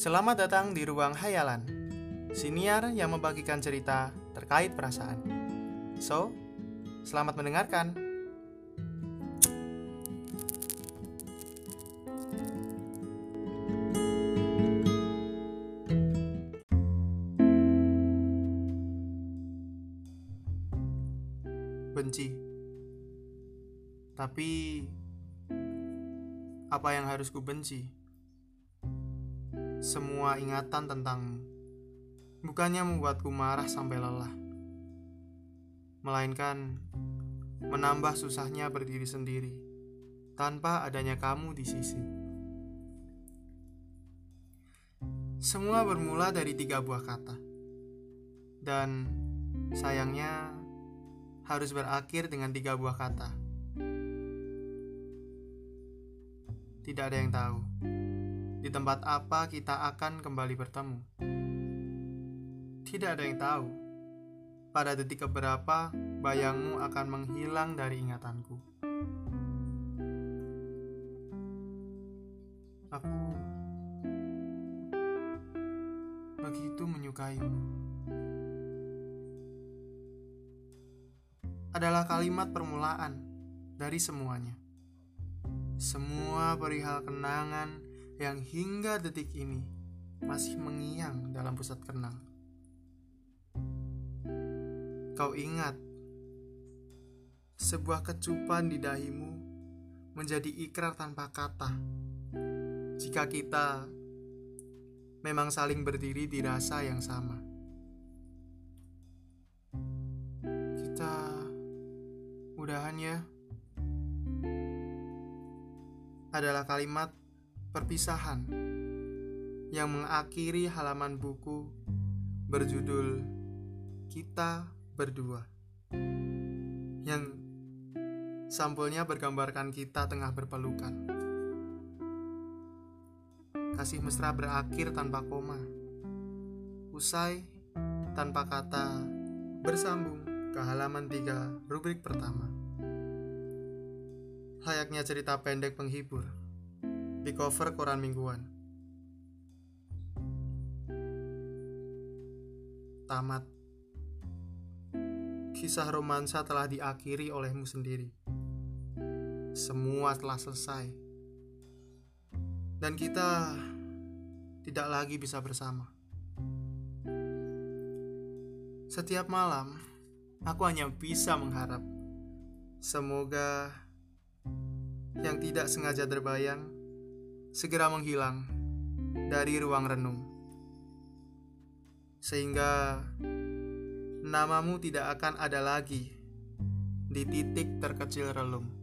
Selamat datang di Ruang Hayalan, siniar yang membagikan cerita terkait perasaan. So, selamat mendengarkan. Benci. Tapi apa yang harus ku benci? Semua ingatan tentangmu bukannya membuatku marah sampai lelah, melainkan menambah susahnya berdiri sendiri tanpa adanya kamu di sisi. Semua bermula dari tiga buah kata, dan sayangnya harus berakhir dengan tiga buah kata. Tidak ada yang tahu di tempat apa kita akan kembali bertemu. Tidak ada yang tahu pada detik keberapa bayangmu akan menghilang dari ingatanku. Aku begitu menyukaimu. Adalah kalimat permulaan dari semuanya. Semua perihal kenangan yang hingga detik ini masih mengiang dalam pusat kenal. Kau ingat, sebuah kecupan di dahimu menjadi ikrar tanpa kata. Jika kita memang saling berdiri di rasa yang sama, kita udahan ya. Adalah kalimat perpisahan yang mengakhiri halaman buku berjudul Kita Berdua yang sampulnya bergambarkan kita tengah berpelukan. Kasih mesra berakhir tanpa koma. Usai tanpa kata bersambung ke halaman 3 rubrik pertama. Layaknya cerita pendek penghibur di cover koran mingguan. Tamat. Kisah romansa telah diakhiri olehmu sendiri. Semua telah selesai. Dan kita tidak lagi bisa bersama. Setiap malam, aku hanya bisa mengharap semoga yang tidak sengaja terbayang segera menghilang dari ruang renung, sehingga namamu tidak akan ada lagi di titik terkecil relung.